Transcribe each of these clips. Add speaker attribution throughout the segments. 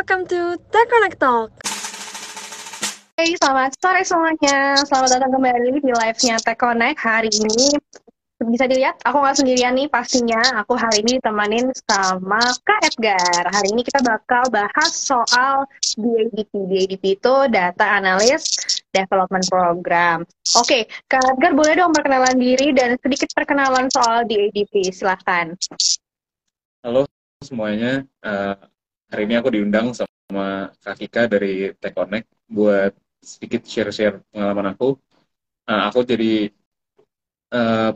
Speaker 1: welcome to Tech Connect Talk.
Speaker 2: Hey, selamat sore semuanya. Selamat datang kembali di live-nya Tech Connect. Hari ini bisa dilihat, aku nggak sendirian nih pastinya. Aku hari ini ditemanin sama Kak Edgar. Hari ini kita bakal bahas soal DADP. DADP itu Data Analyst Development Program. Oke, Kak Edgar boleh dong perkenalan diri dan sedikit perkenalan soal DADP. Silahkan.
Speaker 3: Halo semuanya, uh, hari ini aku diundang sama Kak Kika dari Tech Connect buat sedikit share-share pengalaman aku. Uh, aku jadi uh,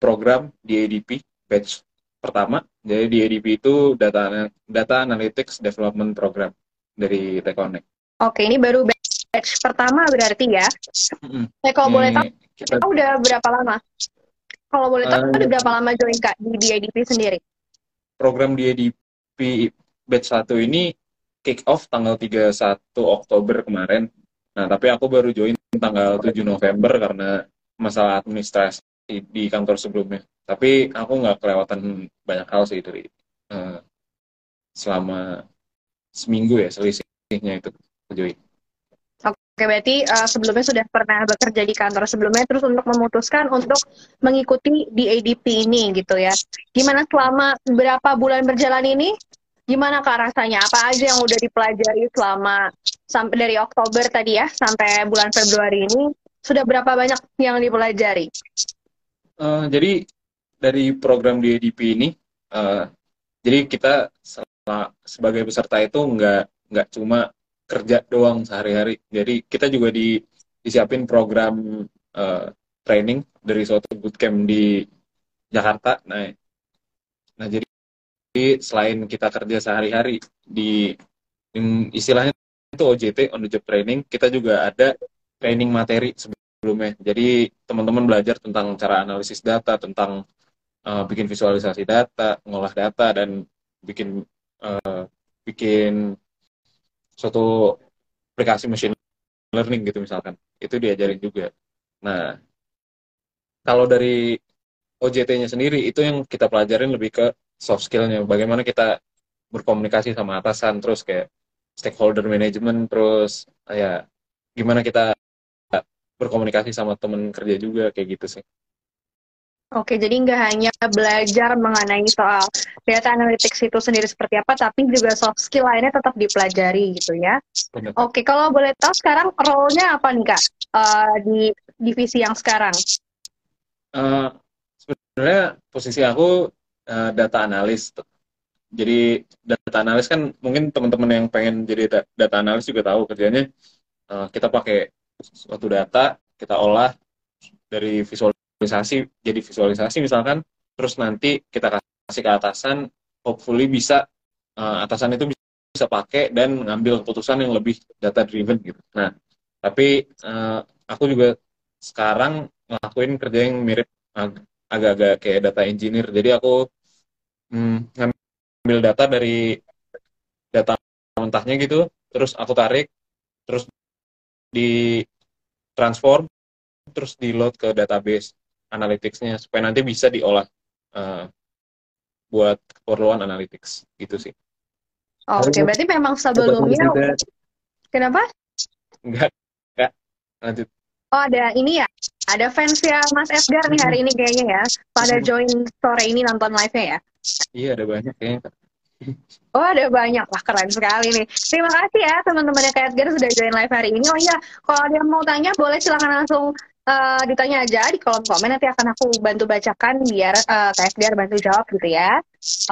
Speaker 3: program di ADP batch pertama. Jadi di ADP itu data data analytics development program dari Tech Connect.
Speaker 2: Oke, ini baru batch pertama berarti ya. Mm-hmm. Kalau boleh tahu, kita udah berapa lama? Kalau boleh tahu, uh, udah berapa lama join Kak di, di ADP sendiri?
Speaker 3: program di EDP batch 1 ini kick off tanggal 31 Oktober kemarin. Nah, tapi aku baru join tanggal 7 November karena masalah administrasi di kantor sebelumnya. Tapi aku nggak kelewatan banyak hal sih dari uh, selama seminggu ya selisihnya itu join.
Speaker 2: Oke, berarti uh, sebelumnya sudah pernah bekerja di kantor sebelumnya, terus untuk memutuskan untuk mengikuti di ADP ini gitu ya. Gimana selama berapa bulan berjalan ini? Gimana kak rasanya? Apa aja yang udah dipelajari selama sampai dari Oktober tadi ya sampai bulan Februari ini? Sudah berapa banyak yang dipelajari?
Speaker 3: Uh, jadi dari program di ADP ini, uh, jadi kita sebagai peserta itu nggak nggak cuma kerja doang sehari-hari. Jadi kita juga di disiapin program uh, training dari suatu bootcamp di Jakarta. Nah, nah jadi selain kita kerja sehari-hari di istilahnya itu OJT on the job training, kita juga ada training materi sebelumnya. Jadi teman-teman belajar tentang cara analisis data, tentang uh, bikin visualisasi data, ngolah data dan bikin uh, bikin suatu aplikasi machine learning gitu misalkan itu diajarin juga nah kalau dari OJT-nya sendiri itu yang kita pelajarin lebih ke soft skill-nya bagaimana kita berkomunikasi sama atasan terus kayak stakeholder management terus ya gimana kita berkomunikasi sama temen kerja juga kayak gitu sih
Speaker 2: Oke, jadi nggak hanya belajar mengenai soal data analytics itu sendiri seperti apa, tapi juga soft skill lainnya tetap dipelajari gitu ya. Benar. Oke, kalau boleh tahu sekarang role-nya apa nih kak uh, di divisi yang sekarang?
Speaker 3: Uh, sebenarnya posisi aku uh, data analis. Jadi data analis kan mungkin teman-teman yang pengen jadi data analis juga tahu kerjanya. Uh, kita pakai suatu data, kita olah dari visual visualisasi jadi visualisasi misalkan terus nanti kita kasih ke atasan hopefully bisa uh, atasan itu bisa pakai dan mengambil keputusan yang lebih data driven gitu. Nah tapi uh, aku juga sekarang ngelakuin kerja yang mirip agak-agak kayak data engineer. Jadi aku hmm, ngambil data dari data mentahnya gitu terus aku tarik terus di transform terus di load ke database analytics-nya supaya nanti bisa diolah uh, buat keperluan analytics gitu sih.
Speaker 2: Oke, okay, berarti memang sebelumnya kenapa?
Speaker 3: Enggak, enggak. Lanjut.
Speaker 2: Oh, ada ini ya. Ada fans ya Mas Edgar nih hari ini kayaknya ya. Pada join sore ini nonton live-nya ya.
Speaker 3: Iya, ada banyak kayaknya.
Speaker 2: Oh ada banyak lah keren sekali nih. Terima kasih ya teman-teman yang kayak Edgar sudah join live hari ini. Oh iya, kalau ada yang mau tanya boleh silahkan langsung uh, ditanya aja di kolom komen nanti akan aku bantu bacakan biar uh, Kak biar bantu jawab gitu ya.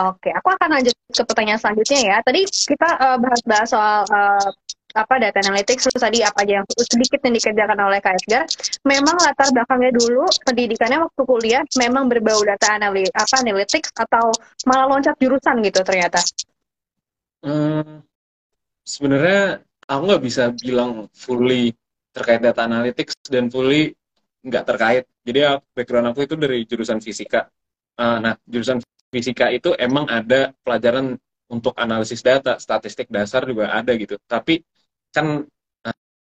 Speaker 2: Oke, aku akan lanjut ke pertanyaan selanjutnya ya. Tadi kita uh, bahas-bahas soal uh, apa data analytics terus tadi apa aja yang sedikit yang dikerjakan oleh Kak. Memang latar belakangnya dulu pendidikannya waktu kuliah memang berbau data analytics, apa analytics atau malah loncat jurusan gitu ternyata.
Speaker 3: Hmm, sebenarnya aku nggak bisa bilang fully terkait data analytics dan fully nggak terkait. Jadi ya, background aku itu dari jurusan fisika. Uh, nah, jurusan fisika itu emang ada pelajaran untuk analisis data, statistik dasar juga ada gitu. Tapi kan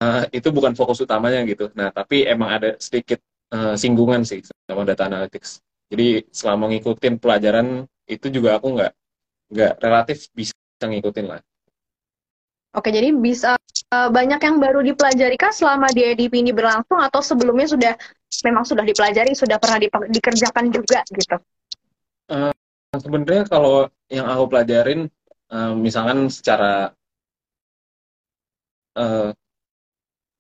Speaker 3: uh, itu bukan fokus utamanya gitu. Nah, tapi emang ada sedikit uh, singgungan sih sama data analytics. Jadi selama ngikutin pelajaran itu juga aku nggak nggak relatif bisa ngikutin lah.
Speaker 2: Oke, jadi bisa uh, banyak yang baru dipelajari kah selama di EDP ini berlangsung atau sebelumnya sudah memang sudah dipelajari, sudah pernah di, dikerjakan juga gitu?
Speaker 3: Uh, sebenarnya kalau yang aku pelajarin, uh, misalkan secara uh,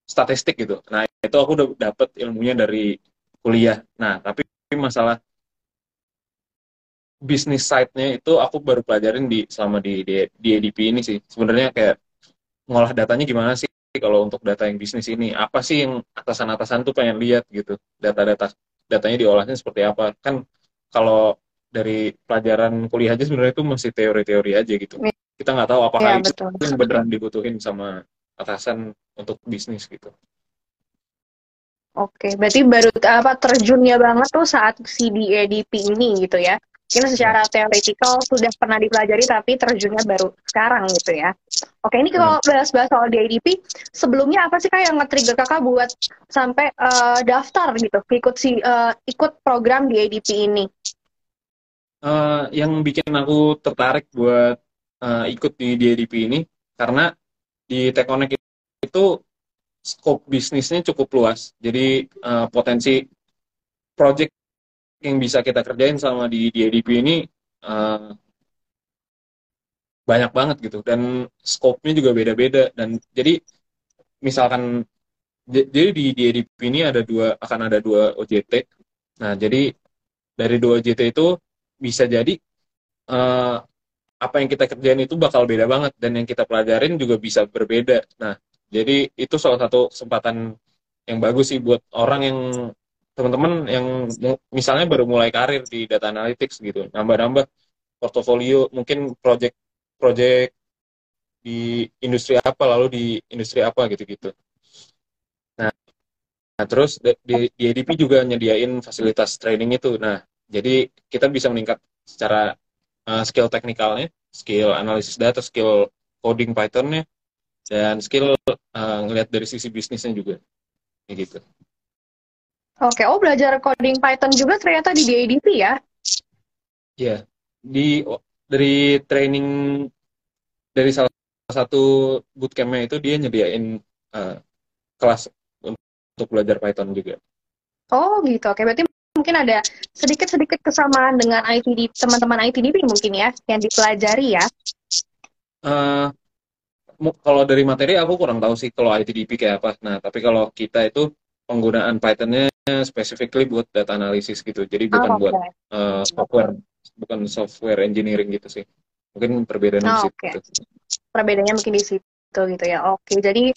Speaker 3: statistik gitu, nah itu aku udah dapet ilmunya dari kuliah. Nah, tapi masalah bisnis side-nya itu aku baru pelajarin di selama di di, di EDP ini sih. Sebenarnya kayak ngolah datanya gimana sih kalau untuk data yang bisnis ini apa sih yang atasan-atasan tuh pengen lihat gitu data-data datanya diolahnya seperti apa kan kalau dari pelajaran kuliah aja sebenarnya itu masih teori-teori aja gitu iya. kita nggak tahu apakah ya, itu yang beneran dibutuhin sama atasan untuk bisnis gitu
Speaker 2: Oke, berarti baru apa terjunnya banget tuh saat si DADP ini gitu ya? Mungkin secara teoretikal sudah pernah dipelajari tapi terjunnya baru sekarang gitu ya. Oke, ini kalau hmm. bahas-bahas soal DIDP, sebelumnya apa sih kak yang nge-trigger kakak buat sampai uh, daftar gitu, ikut si uh, ikut program DIDP ini?
Speaker 3: Uh, yang bikin aku tertarik buat uh, ikut di DIDP ini karena di Tekonek itu scope bisnisnya cukup luas. Jadi uh, potensi project yang bisa kita kerjain sama di, di ADP ini uh, banyak banget gitu. Dan scope-nya juga beda-beda. Dan jadi misalkan jadi di, di ADP ini ada dua akan ada dua OJT nah jadi dari dua OJT itu bisa jadi uh, apa yang kita kerjain itu bakal beda banget dan yang kita pelajarin juga bisa berbeda. Nah jadi itu salah satu kesempatan yang bagus sih buat orang yang teman-teman yang misalnya baru mulai karir di data analytics gitu nambah-nambah portofolio mungkin project project di industri apa lalu di industri apa gitu-gitu. Nah, nah terus di, di ADP juga nyediain fasilitas training itu. Nah jadi kita bisa meningkat secara uh, skill teknikalnya skill analisis data skill coding Pythonnya dan skill uh, ngelihat dari sisi bisnisnya juga gitu
Speaker 2: Oke, oh belajar coding Python juga ternyata di DADP ya?
Speaker 3: Iya, di dari training dari salah satu bootcampnya itu dia nyediain uh, kelas untuk belajar Python juga.
Speaker 2: Oh gitu, oke berarti mungkin ada sedikit-sedikit kesamaan dengan ITD teman-teman ITDP mungkin ya yang dipelajari ya?
Speaker 3: Uh, kalau dari materi aku kurang tahu sih kalau ITDP kayak apa. Nah tapi kalau kita itu penggunaan Pythonnya specifically buat data analisis gitu. Jadi bukan oh, okay. buat uh, software, bukan software engineering gitu sih. Mungkin perbedaannya oh, di situ. Okay.
Speaker 2: Perbedaannya mungkin di situ gitu ya. Oke, jadi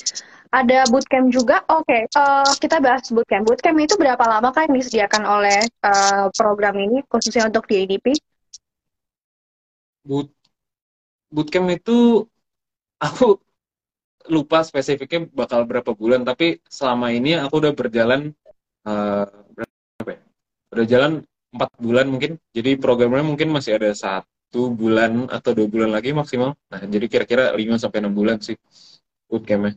Speaker 2: ada bootcamp juga. Oke, uh, kita bahas bootcamp. Bootcamp itu berapa lama kan disediakan oleh uh, program ini khususnya untuk di ADP?
Speaker 3: Boot bootcamp itu aku lupa spesifiknya bakal berapa bulan tapi selama ini aku udah berjalan uh, berapa ya? udah jalan empat bulan mungkin jadi programnya mungkin masih ada satu bulan atau dua bulan lagi maksimal nah jadi kira-kira lima sampai enam bulan sih bootcampnya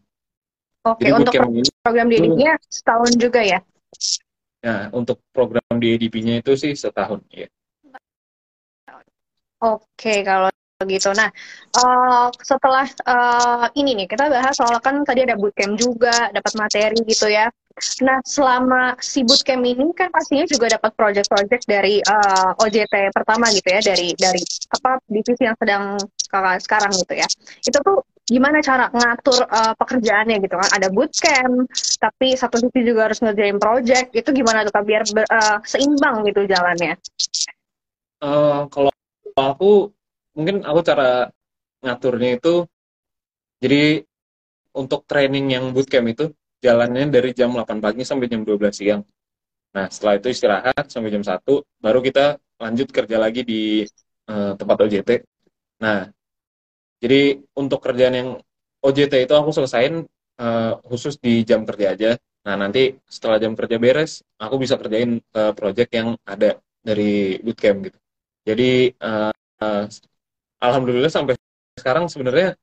Speaker 2: oke jadi untuk pro ini, program didiknya setahun juga ya
Speaker 3: ya untuk program di EDP-nya itu sih setahun ya
Speaker 2: Oke, kalau gitu. Nah, uh, setelah uh, ini nih kita bahas soal kan tadi ada bootcamp juga, dapat materi gitu ya. Nah, selama si bootcamp ini kan pastinya juga dapat project-project dari uh, eh, OJT pertama gitu ya, dari dari apa divisi yang sedang sekarang gitu ya. Itu tuh gimana cara ngatur uh, pekerjaannya gitu kan? Ada bootcamp, tapi satu sisi juga harus ngerjain project. Itu gimana tuh biar uh, seimbang gitu jalannya?
Speaker 3: Uh, kalau aku mungkin aku cara ngaturnya itu jadi untuk training yang bootcamp itu jalannya dari jam 8 pagi sampai jam 12 siang. Nah, setelah itu istirahat sampai jam 1, baru kita lanjut kerja lagi di uh, tempat OJT. Nah, jadi untuk kerjaan yang OJT itu aku selesain uh, khusus di jam kerja aja. Nah, nanti setelah jam kerja beres, aku bisa kerjain uh, project yang ada dari bootcamp gitu. Jadi, uh, uh, alhamdulillah sampai sekarang sebenarnya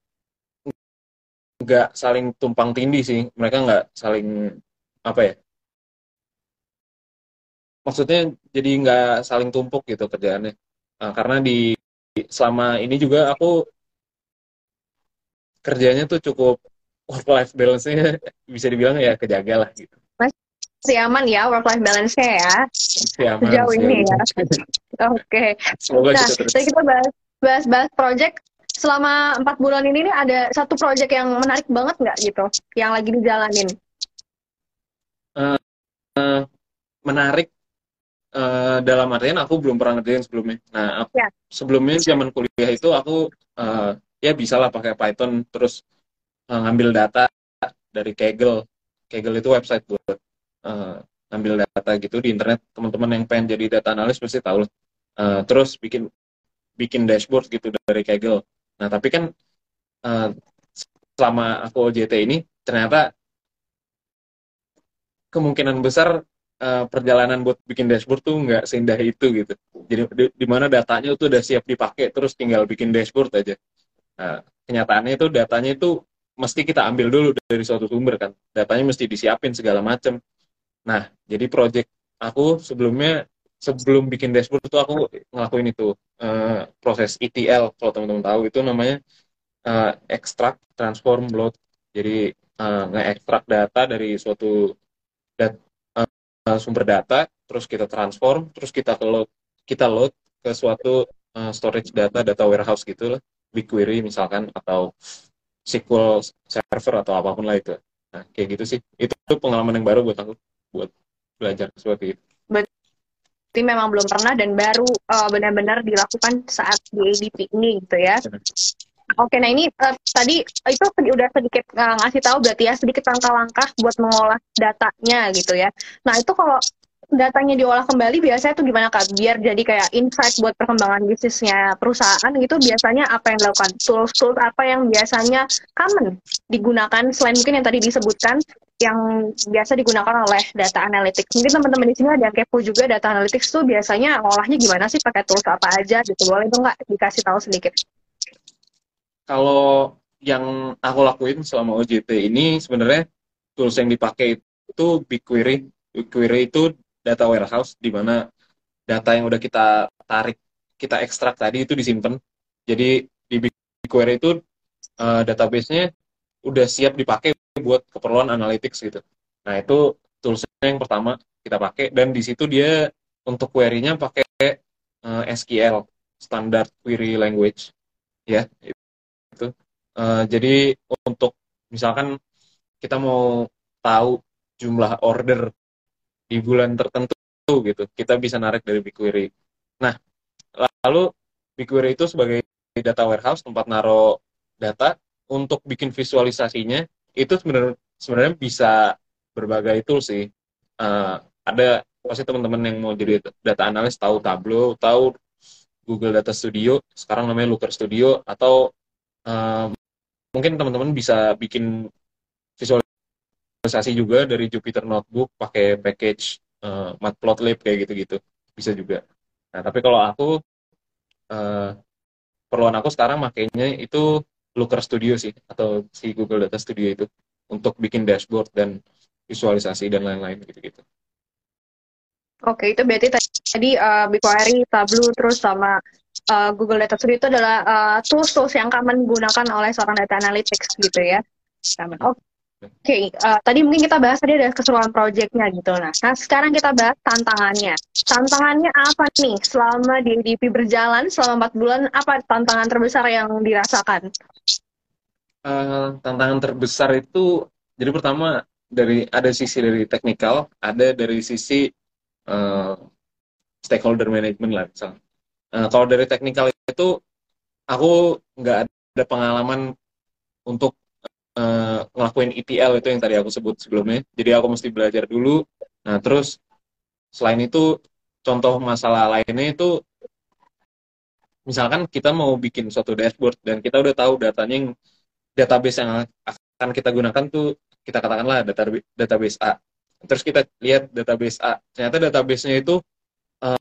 Speaker 3: nggak saling tumpang tindih sih mereka nggak saling apa ya maksudnya jadi nggak saling tumpuk gitu kerjaannya uh, karena di selama ini juga aku kerjanya tuh cukup work life balance-nya bisa dibilang ya kejaga lah gitu.
Speaker 2: Masih aman ya work life balance-nya ya.
Speaker 3: Masih aman,
Speaker 2: Sejauh
Speaker 3: masih
Speaker 2: ini
Speaker 3: aman.
Speaker 2: ya. Oke.
Speaker 3: Semoga
Speaker 2: Nah,
Speaker 3: terus.
Speaker 2: kita bahas bahas bahas project selama empat bulan ini nih ada satu project yang menarik banget nggak gitu yang lagi dijalanin
Speaker 3: menarik eh, dalam artian aku belum pernah ngerjain sebelumnya. Nah, aku-
Speaker 2: Ya.
Speaker 3: sebelumnya zaman kuliah itu aku eh, ya bisa lah pakai Python terus eh, ngambil data dari Kaggle. Kaggle itu website buat eh, ngambil data gitu di internet. Teman-teman yang pengen jadi data analis pasti tahu lah. Eh, terus bikin bikin dashboard gitu dari Kaggle. Nah, tapi kan eh, selama aku OJT ini ternyata kemungkinan besar eh, perjalanan buat bikin dashboard tuh nggak seindah itu gitu. Jadi di, di mana datanya tuh udah siap dipakai, terus tinggal bikin dashboard aja. Nah, kenyataannya itu datanya itu mesti kita ambil dulu dari suatu sumber kan. Datanya mesti disiapin segala macam. Nah, jadi project aku sebelumnya sebelum bikin dashboard tuh aku ngelakuin itu eh, proses ETL kalau teman-teman tahu itu namanya eh, extract, transform, load. Jadi eh, nge-extract data dari suatu dat- eh, sumber data, terus kita transform, terus kita load, kita load ke suatu eh, storage data, data warehouse gitu lah, BigQuery misalkan atau SQL Server atau apa pun lah itu. Nah, kayak gitu sih. Itu pengalaman yang baru buat aku buat belajar seperti itu.
Speaker 2: Jadi memang belum pernah dan baru uh, benar-benar dilakukan saat di ADP ini gitu ya. Oke, nah ini uh, tadi itu sedi- udah sedikit uh, ngasih tahu berarti ya sedikit langkah-langkah buat mengolah datanya gitu ya. Nah itu kalau datanya diolah kembali biasanya tuh gimana kak? Biar jadi kayak insight buat perkembangan bisnisnya perusahaan gitu biasanya apa yang dilakukan? Tools-tools apa yang biasanya common digunakan selain mungkin yang tadi disebutkan yang biasa digunakan oleh data analytics. Mungkin teman-teman di sini ada yang kepo juga data analytics tuh biasanya ngolahnya gimana sih pakai tools apa aja gitu. Boleh dong nggak dikasih tahu sedikit?
Speaker 3: Kalau yang aku lakuin selama OJT ini sebenarnya tools yang dipakai itu BigQuery. BigQuery itu data warehouse di mana data yang udah kita tarik, kita ekstrak tadi itu disimpan. Jadi di BigQuery itu eh, database-nya udah siap dipakai buat keperluan analytics gitu. Nah, itu toolsnya yang pertama kita pakai dan di situ dia untuk query-nya pakai eh, SQL, Standard Query Language. Ya, itu. Eh, jadi untuk misalkan kita mau tahu jumlah order di bulan tertentu gitu, kita bisa narik dari BigQuery. Nah, lalu BigQuery itu sebagai data warehouse tempat naro data untuk bikin visualisasinya itu sebenarnya sebenarnya bisa berbagai tool sih. Eh, ada pasti teman-teman yang mau jadi data analis tahu Tableau, tahu Google Data Studio, sekarang namanya Looker Studio atau eh, mungkin teman-teman bisa bikin visualisasi juga dari Jupyter Notebook pakai package eh, Matplotlib kayak gitu-gitu bisa juga. Nah tapi kalau aku eh, perluan aku sekarang makainya itu Looker Studio sih atau si Google Data Studio itu untuk bikin dashboard dan visualisasi dan lain-lain gitu-gitu.
Speaker 2: Oke, itu berarti tadi uh, BigQuery, Tableau, terus sama uh, Google Data Studio itu adalah uh, tools-tools yang common digunakan oleh seorang data analytics gitu ya. Common. Oke, uh, tadi mungkin kita bahas tadi ada keseruan projectnya gitu. Nah, nah, sekarang kita bahas tantangannya. Tantangannya apa nih selama di ADP berjalan selama 4 bulan? Apa tantangan terbesar yang dirasakan?
Speaker 3: Eh, tantangan terbesar itu jadi pertama dari ada sisi dari teknikal, ada dari sisi eh, stakeholder management lah misalnya. Eh, kalau dari teknikal itu aku nggak ada pengalaman untuk eh, ngelakuin ETL itu yang tadi aku sebut sebelumnya. Jadi aku mesti belajar dulu. Nah terus selain itu contoh masalah lainnya itu misalkan kita mau bikin suatu dashboard dan kita udah tahu datanya yang database yang akan kita gunakan tuh kita katakanlah data database A. Terus kita lihat database A. Ternyata database-nya itu uh,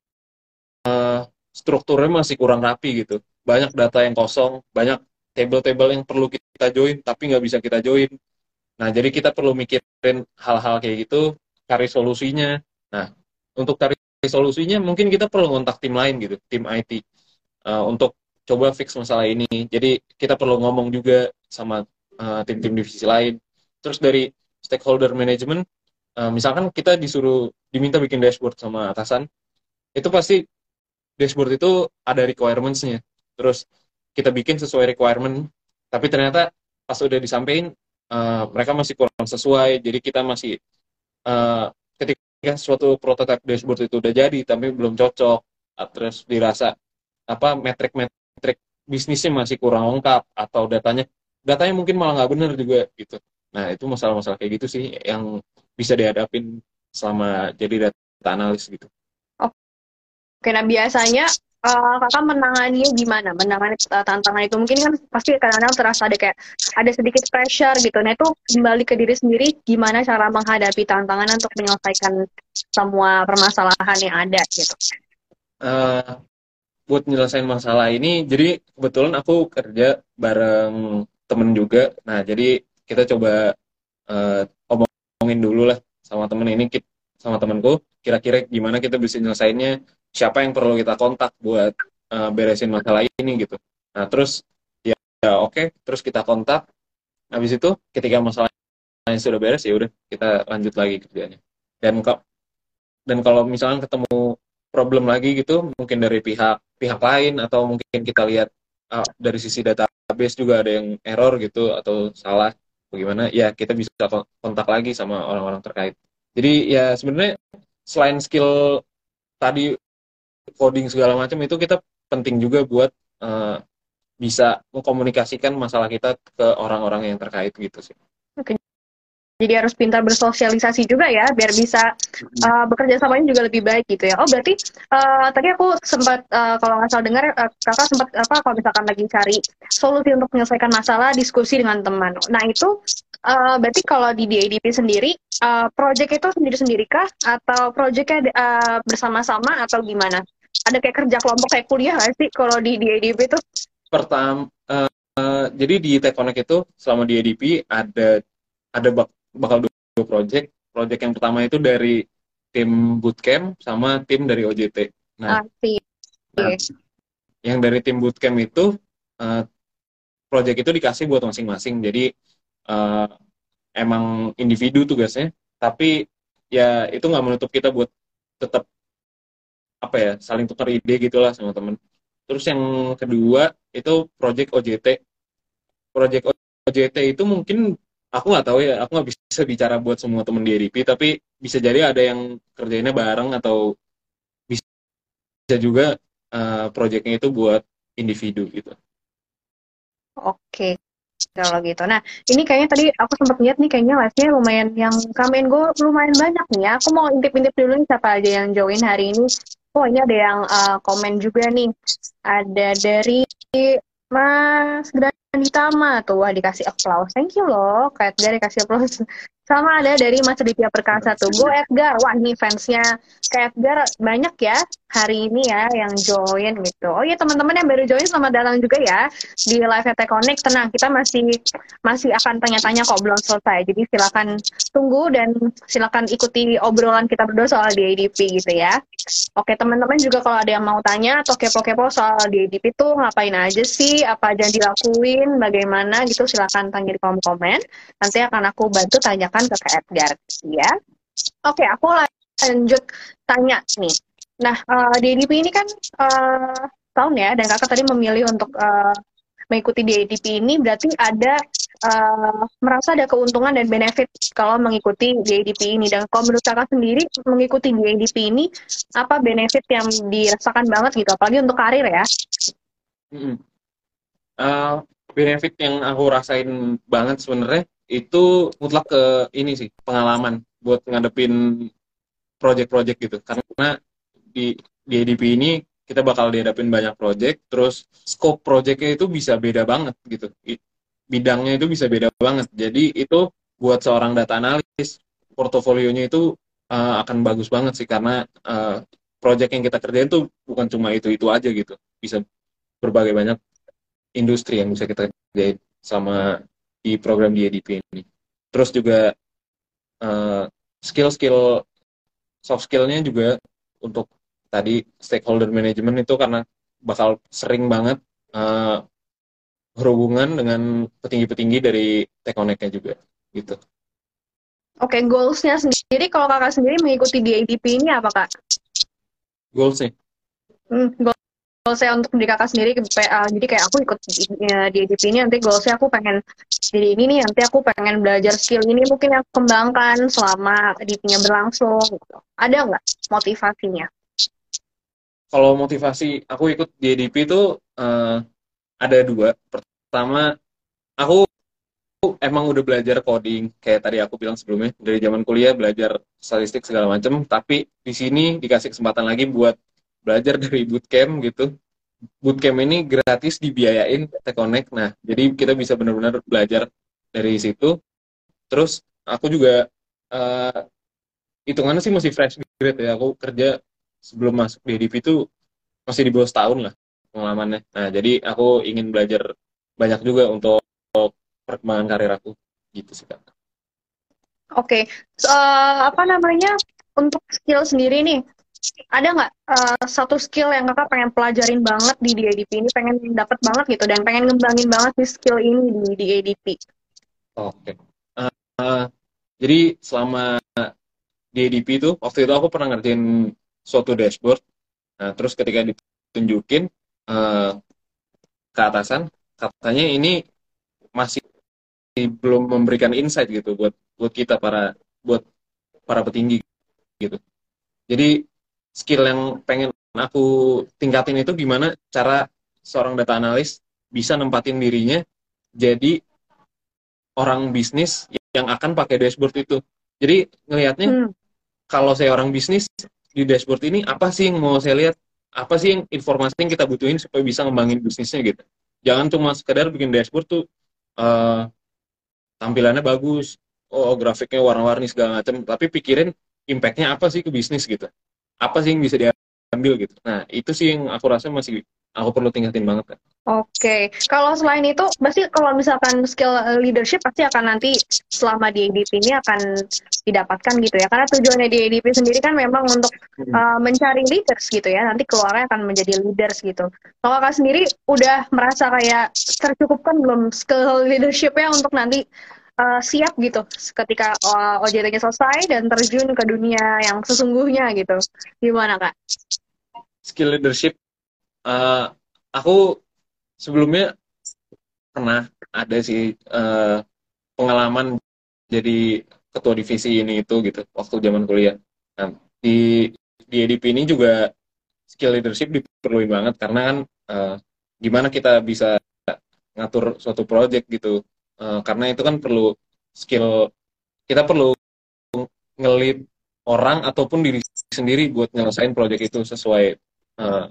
Speaker 3: uh, strukturnya masih kurang rapi gitu. Banyak data yang kosong, banyak table-table yang perlu kita join tapi nggak bisa kita join. Nah, jadi kita perlu mikirin hal-hal kayak gitu, cari solusinya. Nah, untuk cari solusinya mungkin kita perlu kontak tim lain gitu, tim IT uh, untuk coba fix masalah ini. Jadi kita perlu ngomong juga sama uh, tim-tim divisi lain. Terus dari stakeholder management, uh, misalkan kita disuruh diminta bikin dashboard sama atasan, itu pasti dashboard itu ada requirements-nya. Terus kita bikin sesuai requirement, tapi ternyata pas udah disampaikan uh, mereka masih kurang sesuai, jadi kita masih uh, ketika suatu prototype dashboard itu udah jadi tapi belum cocok, terus dirasa apa metrik-metrik bisnisnya masih kurang lengkap atau datanya datanya mungkin malah nggak benar juga gitu. Nah itu masalah-masalah kayak gitu sih yang bisa dihadapin selama jadi data analis gitu.
Speaker 2: Oke, nah biasanya uh, kakak menanganinya gimana? Menangani uh, tantangan itu mungkin kan pasti kadang-kadang terasa ada kayak ada sedikit pressure gitu. Nah itu kembali ke diri sendiri gimana cara menghadapi tantangan untuk menyelesaikan semua permasalahan yang ada gitu.
Speaker 3: Uh, buat nyelesain masalah ini, jadi kebetulan aku kerja bareng temen juga. Nah jadi kita coba uh, omongin dulu lah sama temen ini, sama temenku, kira-kira gimana kita bisa nyelesainnya siapa yang perlu kita kontak buat uh, beresin masalah ini gitu. Nah terus ya, ya oke, okay. terus kita kontak. Habis itu ketika masalahnya sudah beres ya udah kita lanjut lagi kerjanya. Dan kok dan kalau misalnya ketemu problem lagi gitu, mungkin dari pihak pihak lain atau mungkin kita lihat uh, dari sisi database juga ada yang error gitu atau salah bagaimana ya kita bisa kontak lagi sama orang-orang terkait. Jadi ya sebenarnya selain skill tadi coding segala macam itu kita penting juga buat uh, bisa mengkomunikasikan masalah kita ke orang-orang yang terkait gitu sih.
Speaker 2: Oke. Jadi harus pintar bersosialisasi juga ya, biar bisa uh, bekerja samanya juga lebih baik gitu ya. Oh berarti uh, tadi aku sempat uh, kalau nggak salah dengar uh, kakak sempat apa kalau misalkan lagi cari solusi untuk menyelesaikan masalah diskusi dengan teman. Nah itu uh, berarti kalau di DADP sendiri uh, project itu sendiri-sendiri kah atau projectnya uh, bersama-sama atau gimana? Ada kayak kerja kelompok kayak kuliah gak sih kalau di di ADP itu?
Speaker 3: Pertama, uh, uh, jadi di Tekonek itu selama di ADP ada ada bak bakal dua project. Project yang pertama itu dari tim bootcamp sama tim dari OJT. Nah, nah yang dari tim bootcamp itu uh, project itu dikasih buat masing-masing. Jadi uh, emang individu tugasnya, tapi ya itu nggak menutup kita buat tetap apa ya saling tukar ide gitulah sama temen terus yang kedua itu project OJT project OJT itu mungkin aku nggak tahu ya aku nggak bisa bicara buat semua temen di RIP tapi bisa jadi ada yang kerjainnya bareng atau bisa juga uh, projectnya itu buat individu gitu
Speaker 2: oke kalau gitu. Nah, ini kayaknya tadi aku sempat lihat nih kayaknya live-nya lumayan yang kamen gue lumayan banyak nih ya. Aku mau intip-intip dulu nih siapa aja yang join hari ini. Oh ini ada yang uh, komen juga nih. Ada dari Mas Granditama tuh, wah dikasih applause. Thank you loh, Kak Edgar dikasih applause. Sama ada dari Mas Aditya Perkasa tuh, Go Edgar. Wah ini fansnya Kak Edgar banyak ya hari ini ya yang join gitu. Oh iya teman-teman yang baru join selamat datang juga ya di live ET Connect. Tenang, kita masih masih akan tanya-tanya kok belum selesai. Jadi silakan tunggu dan silakan ikuti obrolan kita berdua soal DADP gitu ya. Oke teman-teman juga kalau ada yang mau tanya atau kepo-kepo soal DADP itu ngapain aja sih, apa aja yang dilakuin, bagaimana gitu? Silakan tanya di kolom komen. Nanti akan aku bantu tanyakan ke Kak Edgar. Ya. Oke, aku lanjut tanya nih. Nah, uh, di ADP ini kan uh, tahun ya, dan kakak tadi memilih untuk uh, mengikuti di ADP ini berarti ada uh, merasa ada keuntungan dan benefit kalau mengikuti ADP ini. Dan kalau menurut kakak sendiri mengikuti ADP ini apa benefit yang dirasakan banget gitu, apalagi untuk karir ya?
Speaker 3: -hmm. uh, benefit yang aku rasain banget sebenarnya itu mutlak ke ini sih pengalaman buat ngadepin project-project gitu karena di di ini kita bakal dihadapin banyak project, terus scope projectnya itu bisa beda banget gitu. Bidangnya itu bisa beda banget. Jadi itu buat seorang data analis, portofolionya itu uh, akan bagus banget sih karena uh, project yang kita kerjain itu bukan cuma itu-itu aja gitu. Bisa berbagai banyak industri yang bisa kita kerjain sama di program di EDP ini. Terus juga uh, skill-skill soft skillnya juga untuk tadi stakeholder management itu karena bakal sering banget uh, berhubungan dengan petinggi-petinggi dari Tekoneknya juga gitu.
Speaker 2: Oke, goalsnya sendiri kalau kakak sendiri mengikuti di ADP ini apa kak?
Speaker 3: Goals nih.
Speaker 2: Hmm, goal saya untuk diri kakak sendiri, uh, jadi kayak aku ikut di, uh, di ADP ini nanti goalsnya aku pengen jadi ini nih, nanti aku pengen belajar skill ini mungkin yang kembangkan selama ADP-nya berlangsung. Gitu. Ada nggak motivasinya?
Speaker 3: Kalau motivasi aku ikut di itu uh, ada dua. Pertama, aku emang udah belajar coding. Kayak tadi aku bilang sebelumnya dari zaman kuliah belajar statistik segala macam tapi di sini dikasih kesempatan lagi buat belajar dari bootcamp gitu. Bootcamp ini gratis dibiayain T-Connect. Nah jadi kita bisa benar-benar belajar dari situ. Terus aku juga uh, hitungannya sih masih fresh grade ya. Aku kerja sebelum masuk di DP itu masih di bawah setahun lah pengalamannya nah jadi aku ingin belajar banyak juga untuk perkembangan karir aku gitu sih kak.
Speaker 2: Oke, okay. uh, apa namanya untuk skill sendiri nih? Ada nggak uh, satu skill yang kakak pengen pelajarin banget di DADP ini, pengen dapat banget gitu, dan pengen ngembangin banget di skill ini di DADP?
Speaker 3: Oke, okay. uh, uh, jadi selama di ADP itu, waktu itu aku pernah ngerjain suatu dashboard, nah, terus ketika ditunjukin uh, ke atasan, katanya ini masih belum memberikan insight gitu buat buat kita para buat para petinggi gitu. Jadi skill yang pengen aku tingkatin itu gimana cara seorang data analis bisa nempatin dirinya jadi orang bisnis yang akan pakai dashboard itu. Jadi ngelihatnya hmm. kalau saya orang bisnis di dashboard ini apa sih yang mau saya lihat? Apa sih yang informasi yang kita butuhin supaya bisa ngembangin bisnisnya gitu. Jangan cuma sekedar bikin dashboard tuh uh, tampilannya bagus oh grafiknya warna-warni segala macam tapi pikirin impactnya apa sih ke bisnis gitu apa sih yang bisa diambil gitu nah itu sih yang aku rasa masih aku perlu tingkatin banget kan
Speaker 2: Oke, okay. kalau selain itu, pasti kalau misalkan skill leadership pasti akan nanti selama di ADP ini akan didapatkan gitu ya. Karena tujuannya di ADP sendiri kan memang untuk hmm. uh, mencari leaders gitu ya. Nanti keluarnya akan menjadi leaders gitu. Kalau kakak sendiri udah merasa kayak tercukupkan belum skill leadershipnya untuk nanti uh, siap gitu ketika uh, OJT-nya selesai dan terjun ke dunia yang sesungguhnya gitu. Gimana kak?
Speaker 3: Skill leadership, uh, aku sebelumnya pernah ada sih uh, pengalaman jadi ketua divisi ini itu gitu waktu zaman kuliah. Nah, di di EDP ini juga skill leadership diperluin banget karena kan uh, gimana kita bisa ngatur suatu project gitu. Uh, karena itu kan perlu skill kita perlu ngelit orang ataupun diri sendiri buat nyelesain project itu sesuai uh,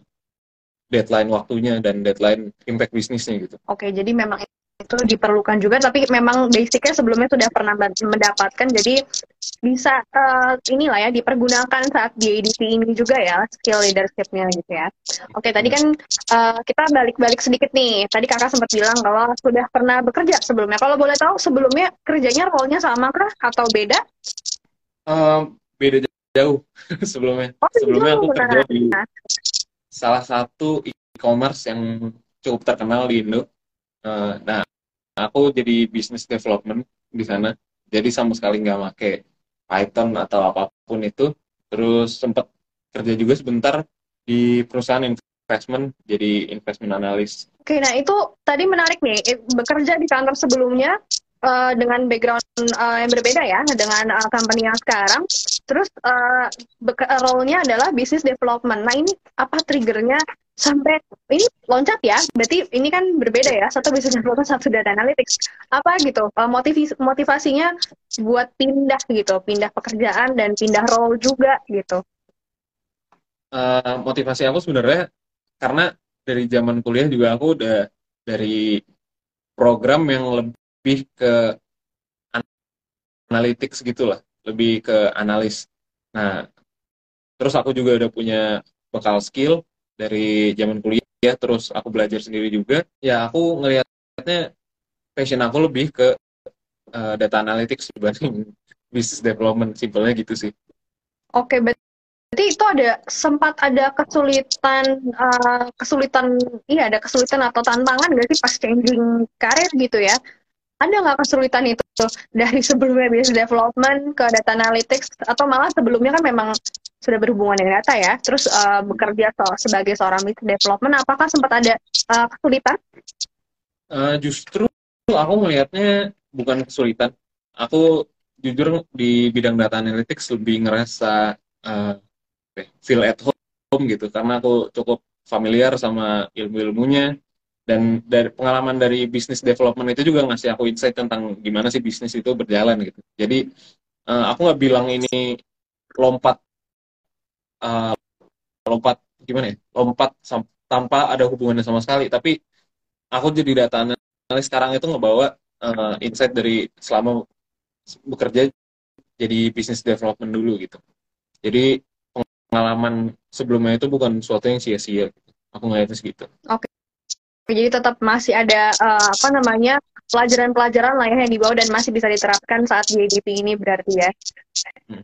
Speaker 3: deadline waktunya dan deadline impact bisnisnya gitu.
Speaker 2: Oke, jadi memang itu diperlukan juga, tapi memang basicnya sebelumnya sudah pernah mendapatkan, jadi bisa uh, inilah ya dipergunakan saat di edisi ini juga ya skill leadershipnya gitu ya. Oke, tadi kan uh, kita balik-balik sedikit nih. Tadi kakak sempat bilang kalau sudah pernah bekerja sebelumnya. Kalau boleh tahu sebelumnya kerjanya role-nya sama kah atau beda?
Speaker 3: Um, beda jauh sebelumnya. Oh, sebelumnya aku kerja di salah satu e-commerce yang cukup terkenal di Indo. Uh, nah, aku jadi business development di sana. Jadi sama sekali nggak pakai Python atau apa pun itu. Terus sempat kerja juga sebentar di perusahaan investment jadi investment analyst.
Speaker 2: Oke, nah itu tadi menarik nih. Bekerja di kantor sebelumnya uh, dengan background uh, yang berbeda ya dengan uh, company yang sekarang. Terus uh, role-nya adalah business development. Nah ini apa triggernya sampai ini loncat ya? Berarti ini kan berbeda ya. Satu business development, satu data analytics. Apa gitu? Uh, motivasi motivasinya buat pindah gitu, pindah pekerjaan dan pindah role juga gitu.
Speaker 3: Uh, motivasi aku sebenarnya karena dari zaman kuliah juga aku udah dari program yang lebih lebih ke analytics gitulah, lebih ke analis. Nah, terus aku juga udah punya bekal skill dari zaman kuliah, terus aku belajar sendiri juga. Ya, aku ngelihatnya passion aku lebih ke uh, data analytics dibanding business development, simpelnya gitu sih.
Speaker 2: Oke, berarti itu ada sempat ada kesulitan uh, kesulitan iya ada kesulitan atau tantangan gak sih pas changing karir gitu ya ada nggak kesulitan itu dari sebelumnya business development ke data analytics atau malah sebelumnya kan memang sudah berhubungan dengan data ya. Terus uh, bekerja so, sebagai seorang business development apakah sempat ada uh, kesulitan?
Speaker 3: Uh, justru aku melihatnya bukan kesulitan. Aku jujur di bidang data analytics lebih ngerasa uh, feel at home gitu. Karena aku cukup familiar sama ilmu-ilmunya dan dari pengalaman dari bisnis development itu juga ngasih aku insight tentang gimana sih bisnis itu berjalan gitu. Jadi uh, aku nggak bilang ini lompat uh, lompat gimana ya? Lompat tanpa ada hubungannya sama sekali. Tapi aku jadi data analis sekarang itu ngebawa uh, insight dari selama bekerja jadi bisnis development dulu gitu. Jadi pengalaman sebelumnya itu bukan sesuatu yang sia-sia. Aku ngeliatnya segitu.
Speaker 2: Oke. Okay. jadi tetap masih ada uh, apa namanya pelajaran-pelajaran lah ya yang dibawa dan masih bisa diterapkan saat di ini berarti ya. Hmm.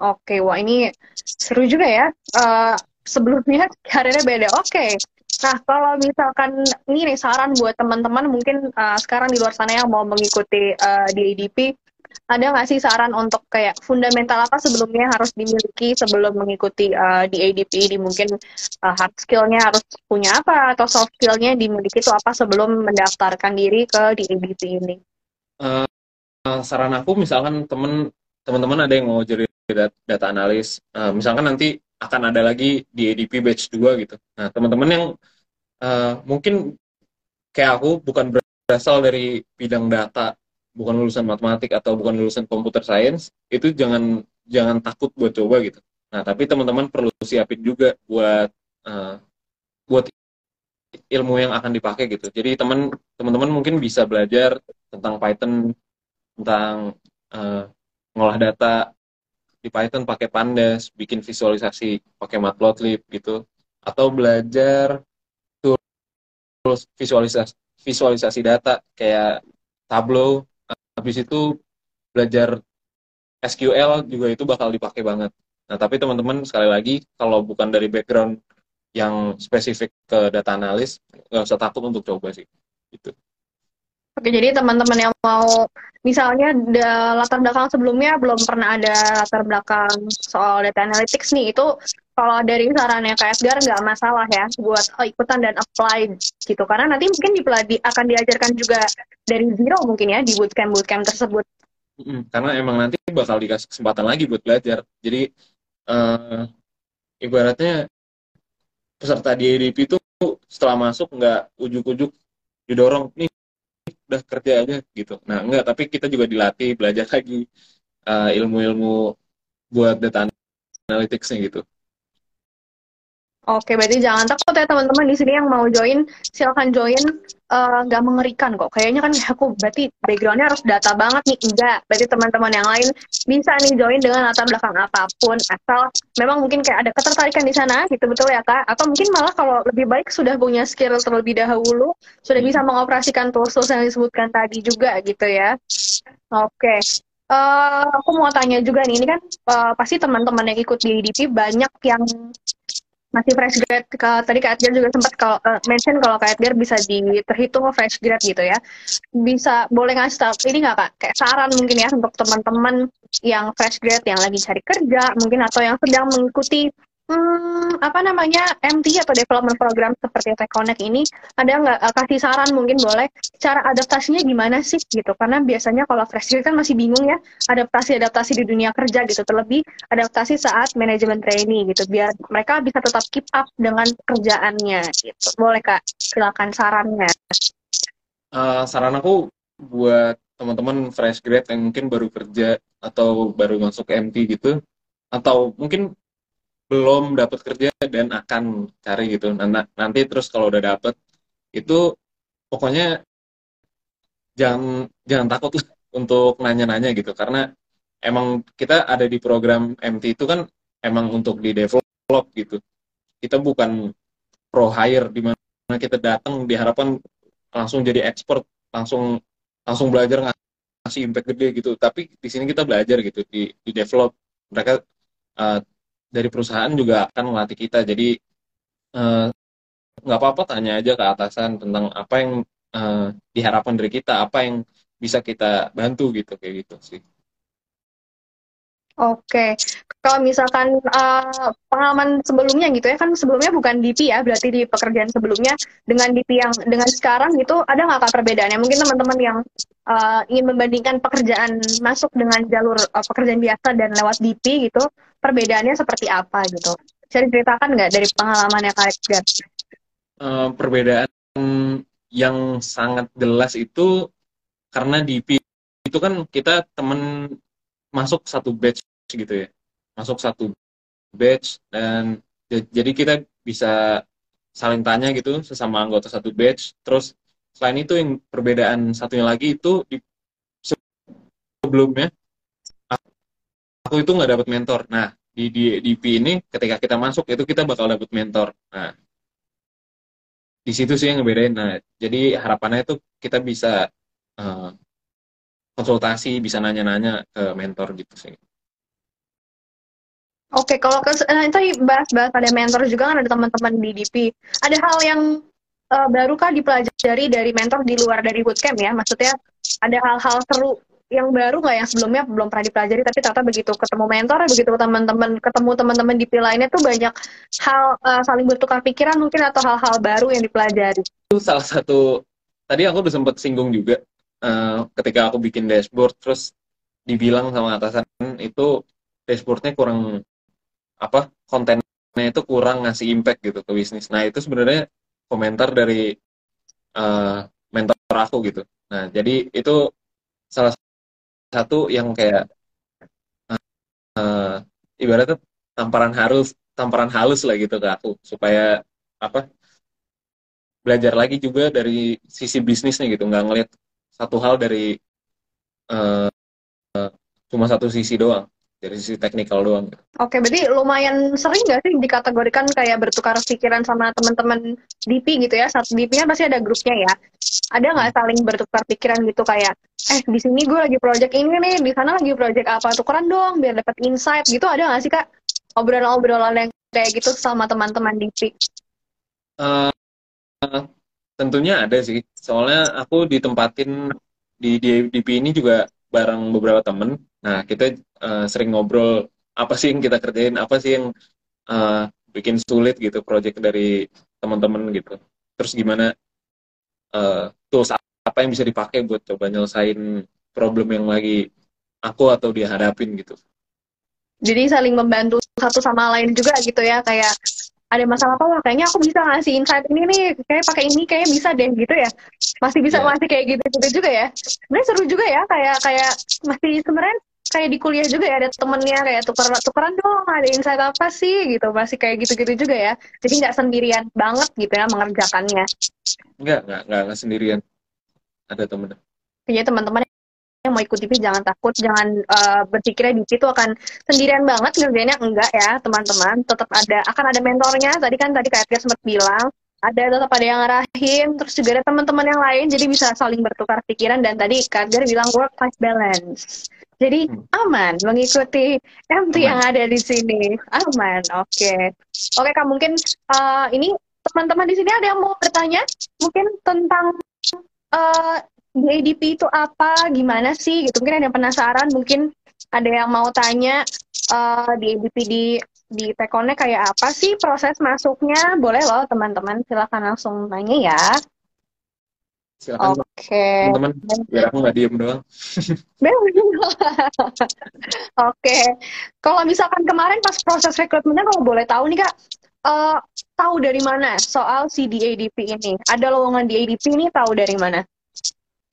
Speaker 2: Oke wah ini seru juga ya uh, sebelumnya karirnya beda oke okay. Nah, kalau misalkan ini nih saran buat teman-teman mungkin uh, sekarang di luar sana yang mau mengikuti uh, di EDP, ada nggak sih saran untuk kayak fundamental apa sebelumnya harus dimiliki sebelum mengikuti uh, di ADP ini mungkin uh, hard skillnya harus punya apa atau soft skillnya dimiliki itu apa sebelum mendaftarkan diri ke di ADP ini?
Speaker 3: Uh, saran aku misalkan teman-teman ada yang mau jadi data, data analis, uh, misalkan nanti akan ada lagi di ADP batch 2 gitu. Nah teman-teman yang uh, mungkin kayak aku bukan berasal dari bidang data bukan lulusan matematik atau bukan lulusan computer science itu jangan jangan takut buat coba gitu. Nah tapi teman-teman perlu siapin juga buat uh, buat ilmu yang akan dipakai gitu. Jadi teman teman-teman mungkin bisa belajar tentang Python tentang uh, ngolah data di Python pakai pandas bikin visualisasi pakai matplotlib gitu atau belajar tools visualisasi visualisasi data kayak Tableau habis itu belajar SQL juga itu bakal dipakai banget. Nah, tapi teman-teman sekali lagi kalau bukan dari background yang spesifik ke data analis, nggak usah takut untuk coba sih. Gitu.
Speaker 2: Oke, jadi teman-teman yang mau misalnya latar belakang sebelumnya belum pernah ada latar belakang soal data analytics nih, itu kalau dari sarannya kayak Edgar nggak masalah ya buat oh, ikutan dan apply gitu. Karena nanti mungkin di, di akan diajarkan juga dari zero mungkin ya di bootcamp bootcamp tersebut
Speaker 3: karena emang nanti bakal dikasih kesempatan lagi buat belajar. Jadi uh, ibaratnya peserta di EDP itu setelah masuk nggak ujuk-ujuk didorong. Nih udah kerja aja gitu. Nah enggak tapi kita juga dilatih belajar lagi uh, ilmu-ilmu buat data analyticsnya gitu
Speaker 2: Oke, berarti jangan takut ya teman-teman di sini yang mau join, silakan join. Eh, nggak uh, mengerikan kok. Kayaknya kan aku berarti backgroundnya harus data banget nih. Enggak, berarti teman-teman yang lain bisa nih join dengan latar belakang apa pun. Asal memang mungkin kayak ada ketertarikan di sana, gitu betul ya kak? Atau mungkin malah kalau lebih baik sudah punya skill terlebih dahulu, sudah bisa mengoperasikan tools-tools yang disebutkan tadi juga gitu ya. Oke. Uh, aku mau tanya juga nih, ini kan uh, pasti teman-teman yang ikut di IDP banyak yang masih fresh grade. Ke, tadi Kak Edgar juga sempat kalau uh, mention kalau Kak Edgar bisa di terhitung fresh grade gitu ya. Bisa boleh ngasih tahu ini nggak Kak? Kayak saran mungkin ya untuk teman-teman yang fresh grade yang lagi cari kerja mungkin atau yang sedang mengikuti hmm, apa namanya MT atau development program seperti Connect ini ada nggak uh, kasih saran mungkin boleh cara adaptasinya gimana sih gitu. Karena biasanya kalau fresh graduate kan masih bingung ya adaptasi adaptasi di dunia kerja gitu. Terlebih adaptasi saat manajemen trainee gitu. Biar mereka bisa tetap keep up dengan kerjaannya gitu. Boleh kak silakan sarannya.
Speaker 3: Uh, saran aku buat teman-teman fresh grade yang mungkin baru kerja atau baru masuk MT gitu atau mungkin belum dapat kerja dan akan cari gitu. Nanti terus kalau udah dapet itu pokoknya jangan jangan takut untuk nanya-nanya gitu. Karena emang kita ada di program MT itu kan emang untuk di develop gitu. Kita bukan pro hire di mana kita datang diharapkan langsung jadi expert langsung langsung belajar ngasih impact gede gitu. Tapi di sini kita belajar gitu di di develop. Mereka uh, dari perusahaan juga akan melatih kita. Jadi eh, nggak apa-apa tanya aja ke atasan tentang apa yang eh, diharapkan dari kita apa yang bisa kita bantu gitu kayak gitu sih
Speaker 2: Oke, kalau misalkan uh, pengalaman sebelumnya gitu ya kan sebelumnya bukan DP ya, berarti di pekerjaan sebelumnya dengan DP yang dengan sekarang gitu ada nggak kak perbedaannya? Mungkin teman-teman yang uh, ingin membandingkan pekerjaan masuk dengan jalur uh, pekerjaan biasa dan lewat DP gitu, perbedaannya seperti apa gitu? Bisa diceritakan nggak dari pengalamannya kak Edgar?
Speaker 3: Uh, perbedaan yang sangat jelas itu karena DP itu kan kita temen masuk satu batch gitu ya. Masuk satu batch dan jadi kita bisa saling tanya gitu sesama anggota satu batch. Terus selain itu yang perbedaan satunya lagi itu di sebelumnya aku itu nggak dapat mentor. Nah di di di P ini ketika kita masuk itu kita bakal dapat mentor. Nah di situ sih yang ngebedain. Nah jadi harapannya itu kita bisa uh, konsultasi bisa nanya-nanya ke mentor gitu sih
Speaker 2: Oke, kalau ke, nah, itu bahas-bahas ada mentor juga kan ada teman-teman di DP. Ada hal yang uh, baru kah dipelajari dari mentor di luar dari bootcamp ya? Maksudnya ada hal-hal seru yang baru nggak yang sebelumnya belum pernah dipelajari tapi ternyata begitu ketemu mentor begitu teman-teman ketemu teman-teman di lainnya tuh banyak hal uh, saling bertukar pikiran mungkin atau hal-hal baru yang dipelajari
Speaker 3: itu salah satu tadi aku udah sempat singgung juga uh, ketika aku bikin dashboard terus dibilang sama atasan itu dashboardnya kurang apa kontennya itu kurang ngasih impact gitu ke bisnis. Nah itu sebenarnya komentar dari uh, mentor aku gitu. Nah jadi itu salah satu yang kayak uh, ibaratnya tamparan halus tamparan halus lah gitu ke aku supaya apa belajar lagi juga dari sisi bisnisnya gitu nggak ngeliat satu hal dari uh, uh, cuma satu sisi doang dari sisi teknikal doang.
Speaker 2: Oke, berarti lumayan sering nggak sih dikategorikan kayak bertukar pikiran sama teman-teman DP gitu ya? Satu DP-nya pasti ada grupnya ya. Ada nggak hmm. saling bertukar pikiran gitu kayak, eh di sini gue lagi project ini nih, di sana lagi project apa? Tukeran dong biar dapat insight gitu. Ada nggak sih kak obrolan-obrolan yang kayak gitu sama teman-teman DP?
Speaker 3: Uh, uh, tentunya ada sih. Soalnya aku ditempatin di, di DP ini juga bareng beberapa temen Nah, kita uh, sering ngobrol apa sih yang kita kerjain, apa sih yang uh, bikin sulit gitu project dari teman-teman gitu. Terus gimana uh, tools apa yang bisa dipakai buat coba nyelesain problem yang lagi aku atau dia hadapin gitu.
Speaker 2: Jadi saling membantu satu sama lain juga gitu ya, kayak ada masalah apa wah kayaknya aku bisa ngasih insight ini nih kayak pakai ini kayak bisa deh gitu ya masih bisa yeah. masih kayak gitu gitu juga ya sebenarnya seru juga ya kayak kayak masih sebenarnya kayak di kuliah juga ya ada temennya kayak tuker tukeran dong ada insight apa sih gitu. Masih kayak gitu-gitu juga ya. Jadi nggak sendirian banget gitu ya mengerjakannya.
Speaker 3: Nggak nggak nggak, nggak sendirian. Ada temen
Speaker 2: punya teman-teman yang mau ikut TV jangan takut. Jangan uh, berpikirnya di situ akan sendirian banget ngerjainnya. Enggak ya teman-teman. Tetap ada akan ada mentornya. Tadi kan tadi kayak sempat bilang ada tetap ada yang ngarahin. Terus juga ada teman-teman yang lain. Jadi bisa saling bertukar pikiran. Dan tadi Kajar bilang work life balance jadi hmm. aman mengikuti MT aman. yang ada di sini. Aman. Oke. Okay. Oke, okay, Kak, mungkin uh, ini teman-teman di sini ada yang mau bertanya mungkin tentang uh, itu apa, gimana sih gitu. Mungkin ada yang penasaran, mungkin ada yang mau tanya uh, di ADP di di Tekonnya kayak apa sih proses masuknya? Boleh loh teman-teman, silahkan langsung nanya ya.
Speaker 3: Silakan Oke. Okay. Teman-teman, biar aku nggak diem doang.
Speaker 2: Oke. Okay. Kalau misalkan kemarin pas proses rekrutmennya kalau boleh tahu nih Kak, uh, tahu dari mana soal si DADP ini? Ada lowongan di ADP ini tahu dari mana?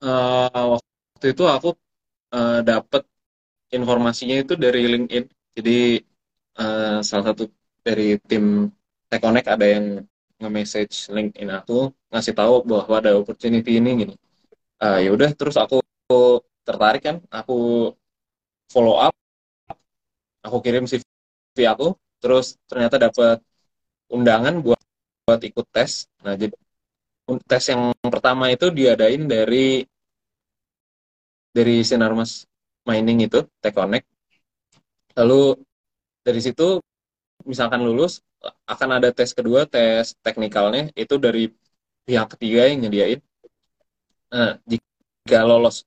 Speaker 3: Uh, waktu itu aku uh, dapat informasinya itu dari LinkedIn. Jadi uh, salah satu dari tim Tekonek ada yang nge-message LinkedIn aku ngasih tahu bahwa ada opportunity ini gini. Uh, ya udah terus aku tertarik kan, aku follow up, aku kirim CV aku, terus ternyata dapat undangan buat buat ikut tes. Nah jadi tes yang pertama itu diadain dari dari Sinarmas Mining itu, Tech Connect. Lalu dari situ misalkan lulus akan ada tes kedua tes teknikalnya itu dari pihak ketiga yang nyediain nah, jika lolos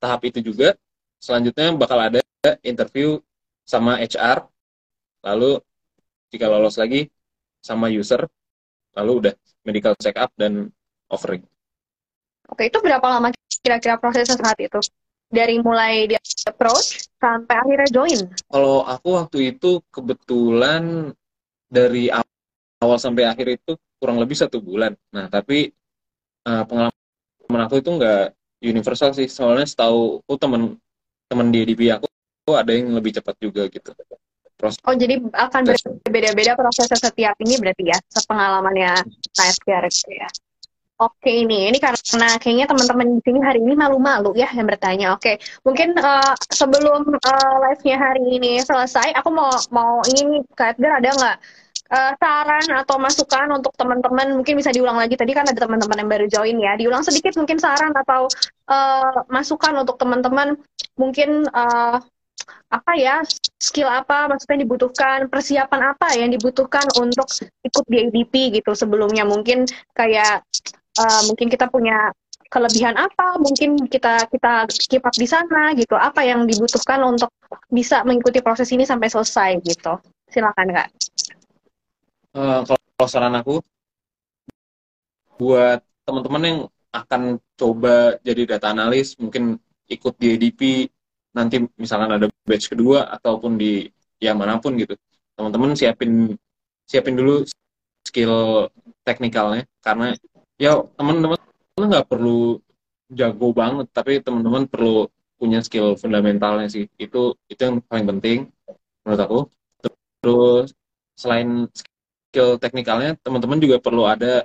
Speaker 3: tahap itu juga selanjutnya bakal ada interview sama HR lalu jika lolos lagi sama user lalu udah medical check up dan offering
Speaker 2: Oke, itu berapa lama kira-kira prosesnya saat itu? Dari mulai di approach sampai akhirnya join?
Speaker 3: Kalau aku waktu itu kebetulan dari awal sampai akhir itu kurang lebih satu bulan. Nah, tapi uh, pengalaman aku itu nggak universal sih. Soalnya setahu aku temen temen di DB aku ada yang lebih cepat juga gitu.
Speaker 2: Proses. Oh, jadi akan berbeda-beda prosesnya setiap ini berarti ya, sepengalamannya KFR gitu ya. Oke ini, ini karena kayaknya teman-teman di sini hari ini malu-malu ya yang bertanya. Oke, mungkin uh, sebelum uh, live-nya hari ini selesai, aku mau mau ini Kak Edgar ada nggak uh, saran atau masukan untuk teman-teman? Mungkin bisa diulang lagi. Tadi kan ada teman-teman yang baru join ya. Diulang sedikit mungkin saran atau uh, masukan untuk teman-teman. Mungkin uh, apa ya skill apa maksudnya dibutuhkan persiapan apa yang dibutuhkan untuk ikut di ADP gitu sebelumnya mungkin kayak uh, mungkin kita punya kelebihan apa, mungkin kita kita keep up di sana gitu. Apa yang dibutuhkan untuk bisa mengikuti proses ini sampai selesai gitu. Silakan kak.
Speaker 3: Uh, kalau saran aku buat teman-teman yang akan coba jadi data analis, mungkin ikut di ADP nanti misalkan ada batch kedua ataupun di ya mana pun gitu. Teman-teman siapin siapin dulu skill teknikalnya karena ya teman-teman nggak perlu jago banget tapi teman-teman perlu punya skill fundamentalnya sih. Itu itu yang paling penting menurut aku. Terus selain skill teknikalnya teman-teman juga perlu ada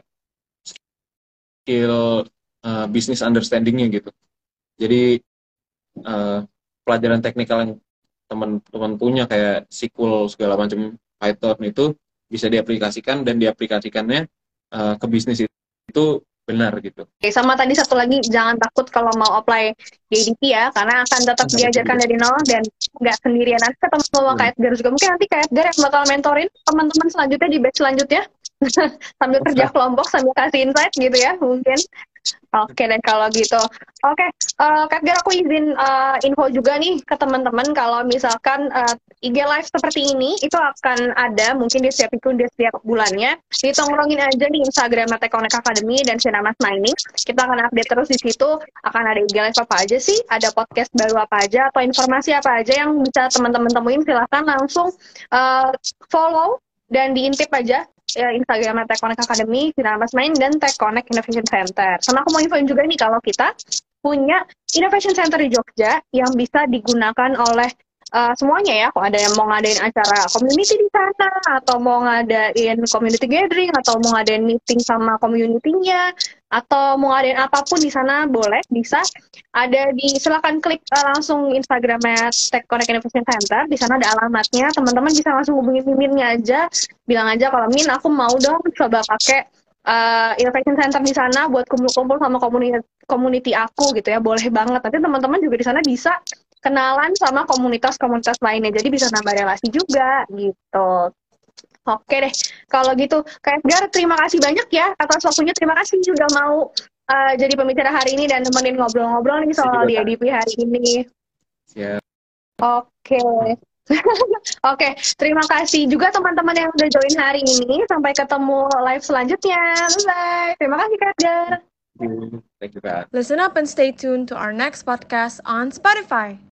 Speaker 3: skill uh, business understandingnya gitu. Jadi uh, pelajaran teknikal yang teman-teman punya kayak SQL segala macam Python itu bisa diaplikasikan dan diaplikasikannya uh, ke bisnis itu itu benar gitu.
Speaker 2: Oke, sama tadi satu lagi jangan takut kalau mau apply ADP ya, karena akan tetap diajarkan dari nol dan nggak sendirian. Nanti ketemu sama Kak Edgar juga. Mungkin nanti Kak Edgar yang bakal mentorin teman-teman selanjutnya di batch selanjutnya. sambil kerja kelompok, sambil kasih insight gitu ya mungkin. Oke dan kalau gitu. Oke, okay. uh, eh, Kak aku izin uh, info juga nih ke teman-teman kalau misalkan uh, eh, IG Live seperti ini itu akan ada mungkin di setiap itu di setiap bulannya. Ditongrongin aja di Instagram Connect Academy dan Sinamas Mining. Kita akan update terus di situ. Akan ada IG Live apa aja sih? Ada podcast baru apa aja atau informasi apa aja yang bisa teman-teman temuin? Silahkan langsung uh, follow dan diintip aja ya, Instagram Tech Connect Academy, Mas Main, dan Tech Connect Innovation Center. Sama aku mau infoin juga nih kalau kita punya Innovation Center di Jogja yang bisa digunakan oleh uh, semuanya ya. Kalau ada yang mau ngadain acara community di sana, atau mau ngadain community gathering, atau mau ngadain meeting sama community-nya, atau mau ngadain apa pun di sana boleh, bisa. Ada di silakan klik uh, langsung Instagramnya Tech Connect Innovation Center. Di sana ada alamatnya. Teman-teman bisa langsung hubungi Miminnya aja. Bilang aja kalau Min aku mau dong coba pakai uh, innovation center di sana buat kumpul-kumpul sama komunitas community aku gitu ya boleh banget nanti teman-teman juga di sana bisa kenalan sama komunitas-komunitas lainnya. Jadi bisa nambah relasi juga gitu. Oke deh, kalau gitu Kak Edgar terima kasih banyak ya atas waktunya. Terima kasih sudah mau uh, jadi pembicara hari ini dan temenin ngobrol-ngobrol nih soal di ADP hari ini.
Speaker 3: Yeah.
Speaker 2: Oke. Oke, terima kasih juga teman-teman yang udah join hari ini. Sampai ketemu live selanjutnya. Bye. Terima kasih Kak Edgar.
Speaker 3: Thank you, Kak.
Speaker 1: Listen up and stay tuned to our next podcast on Spotify.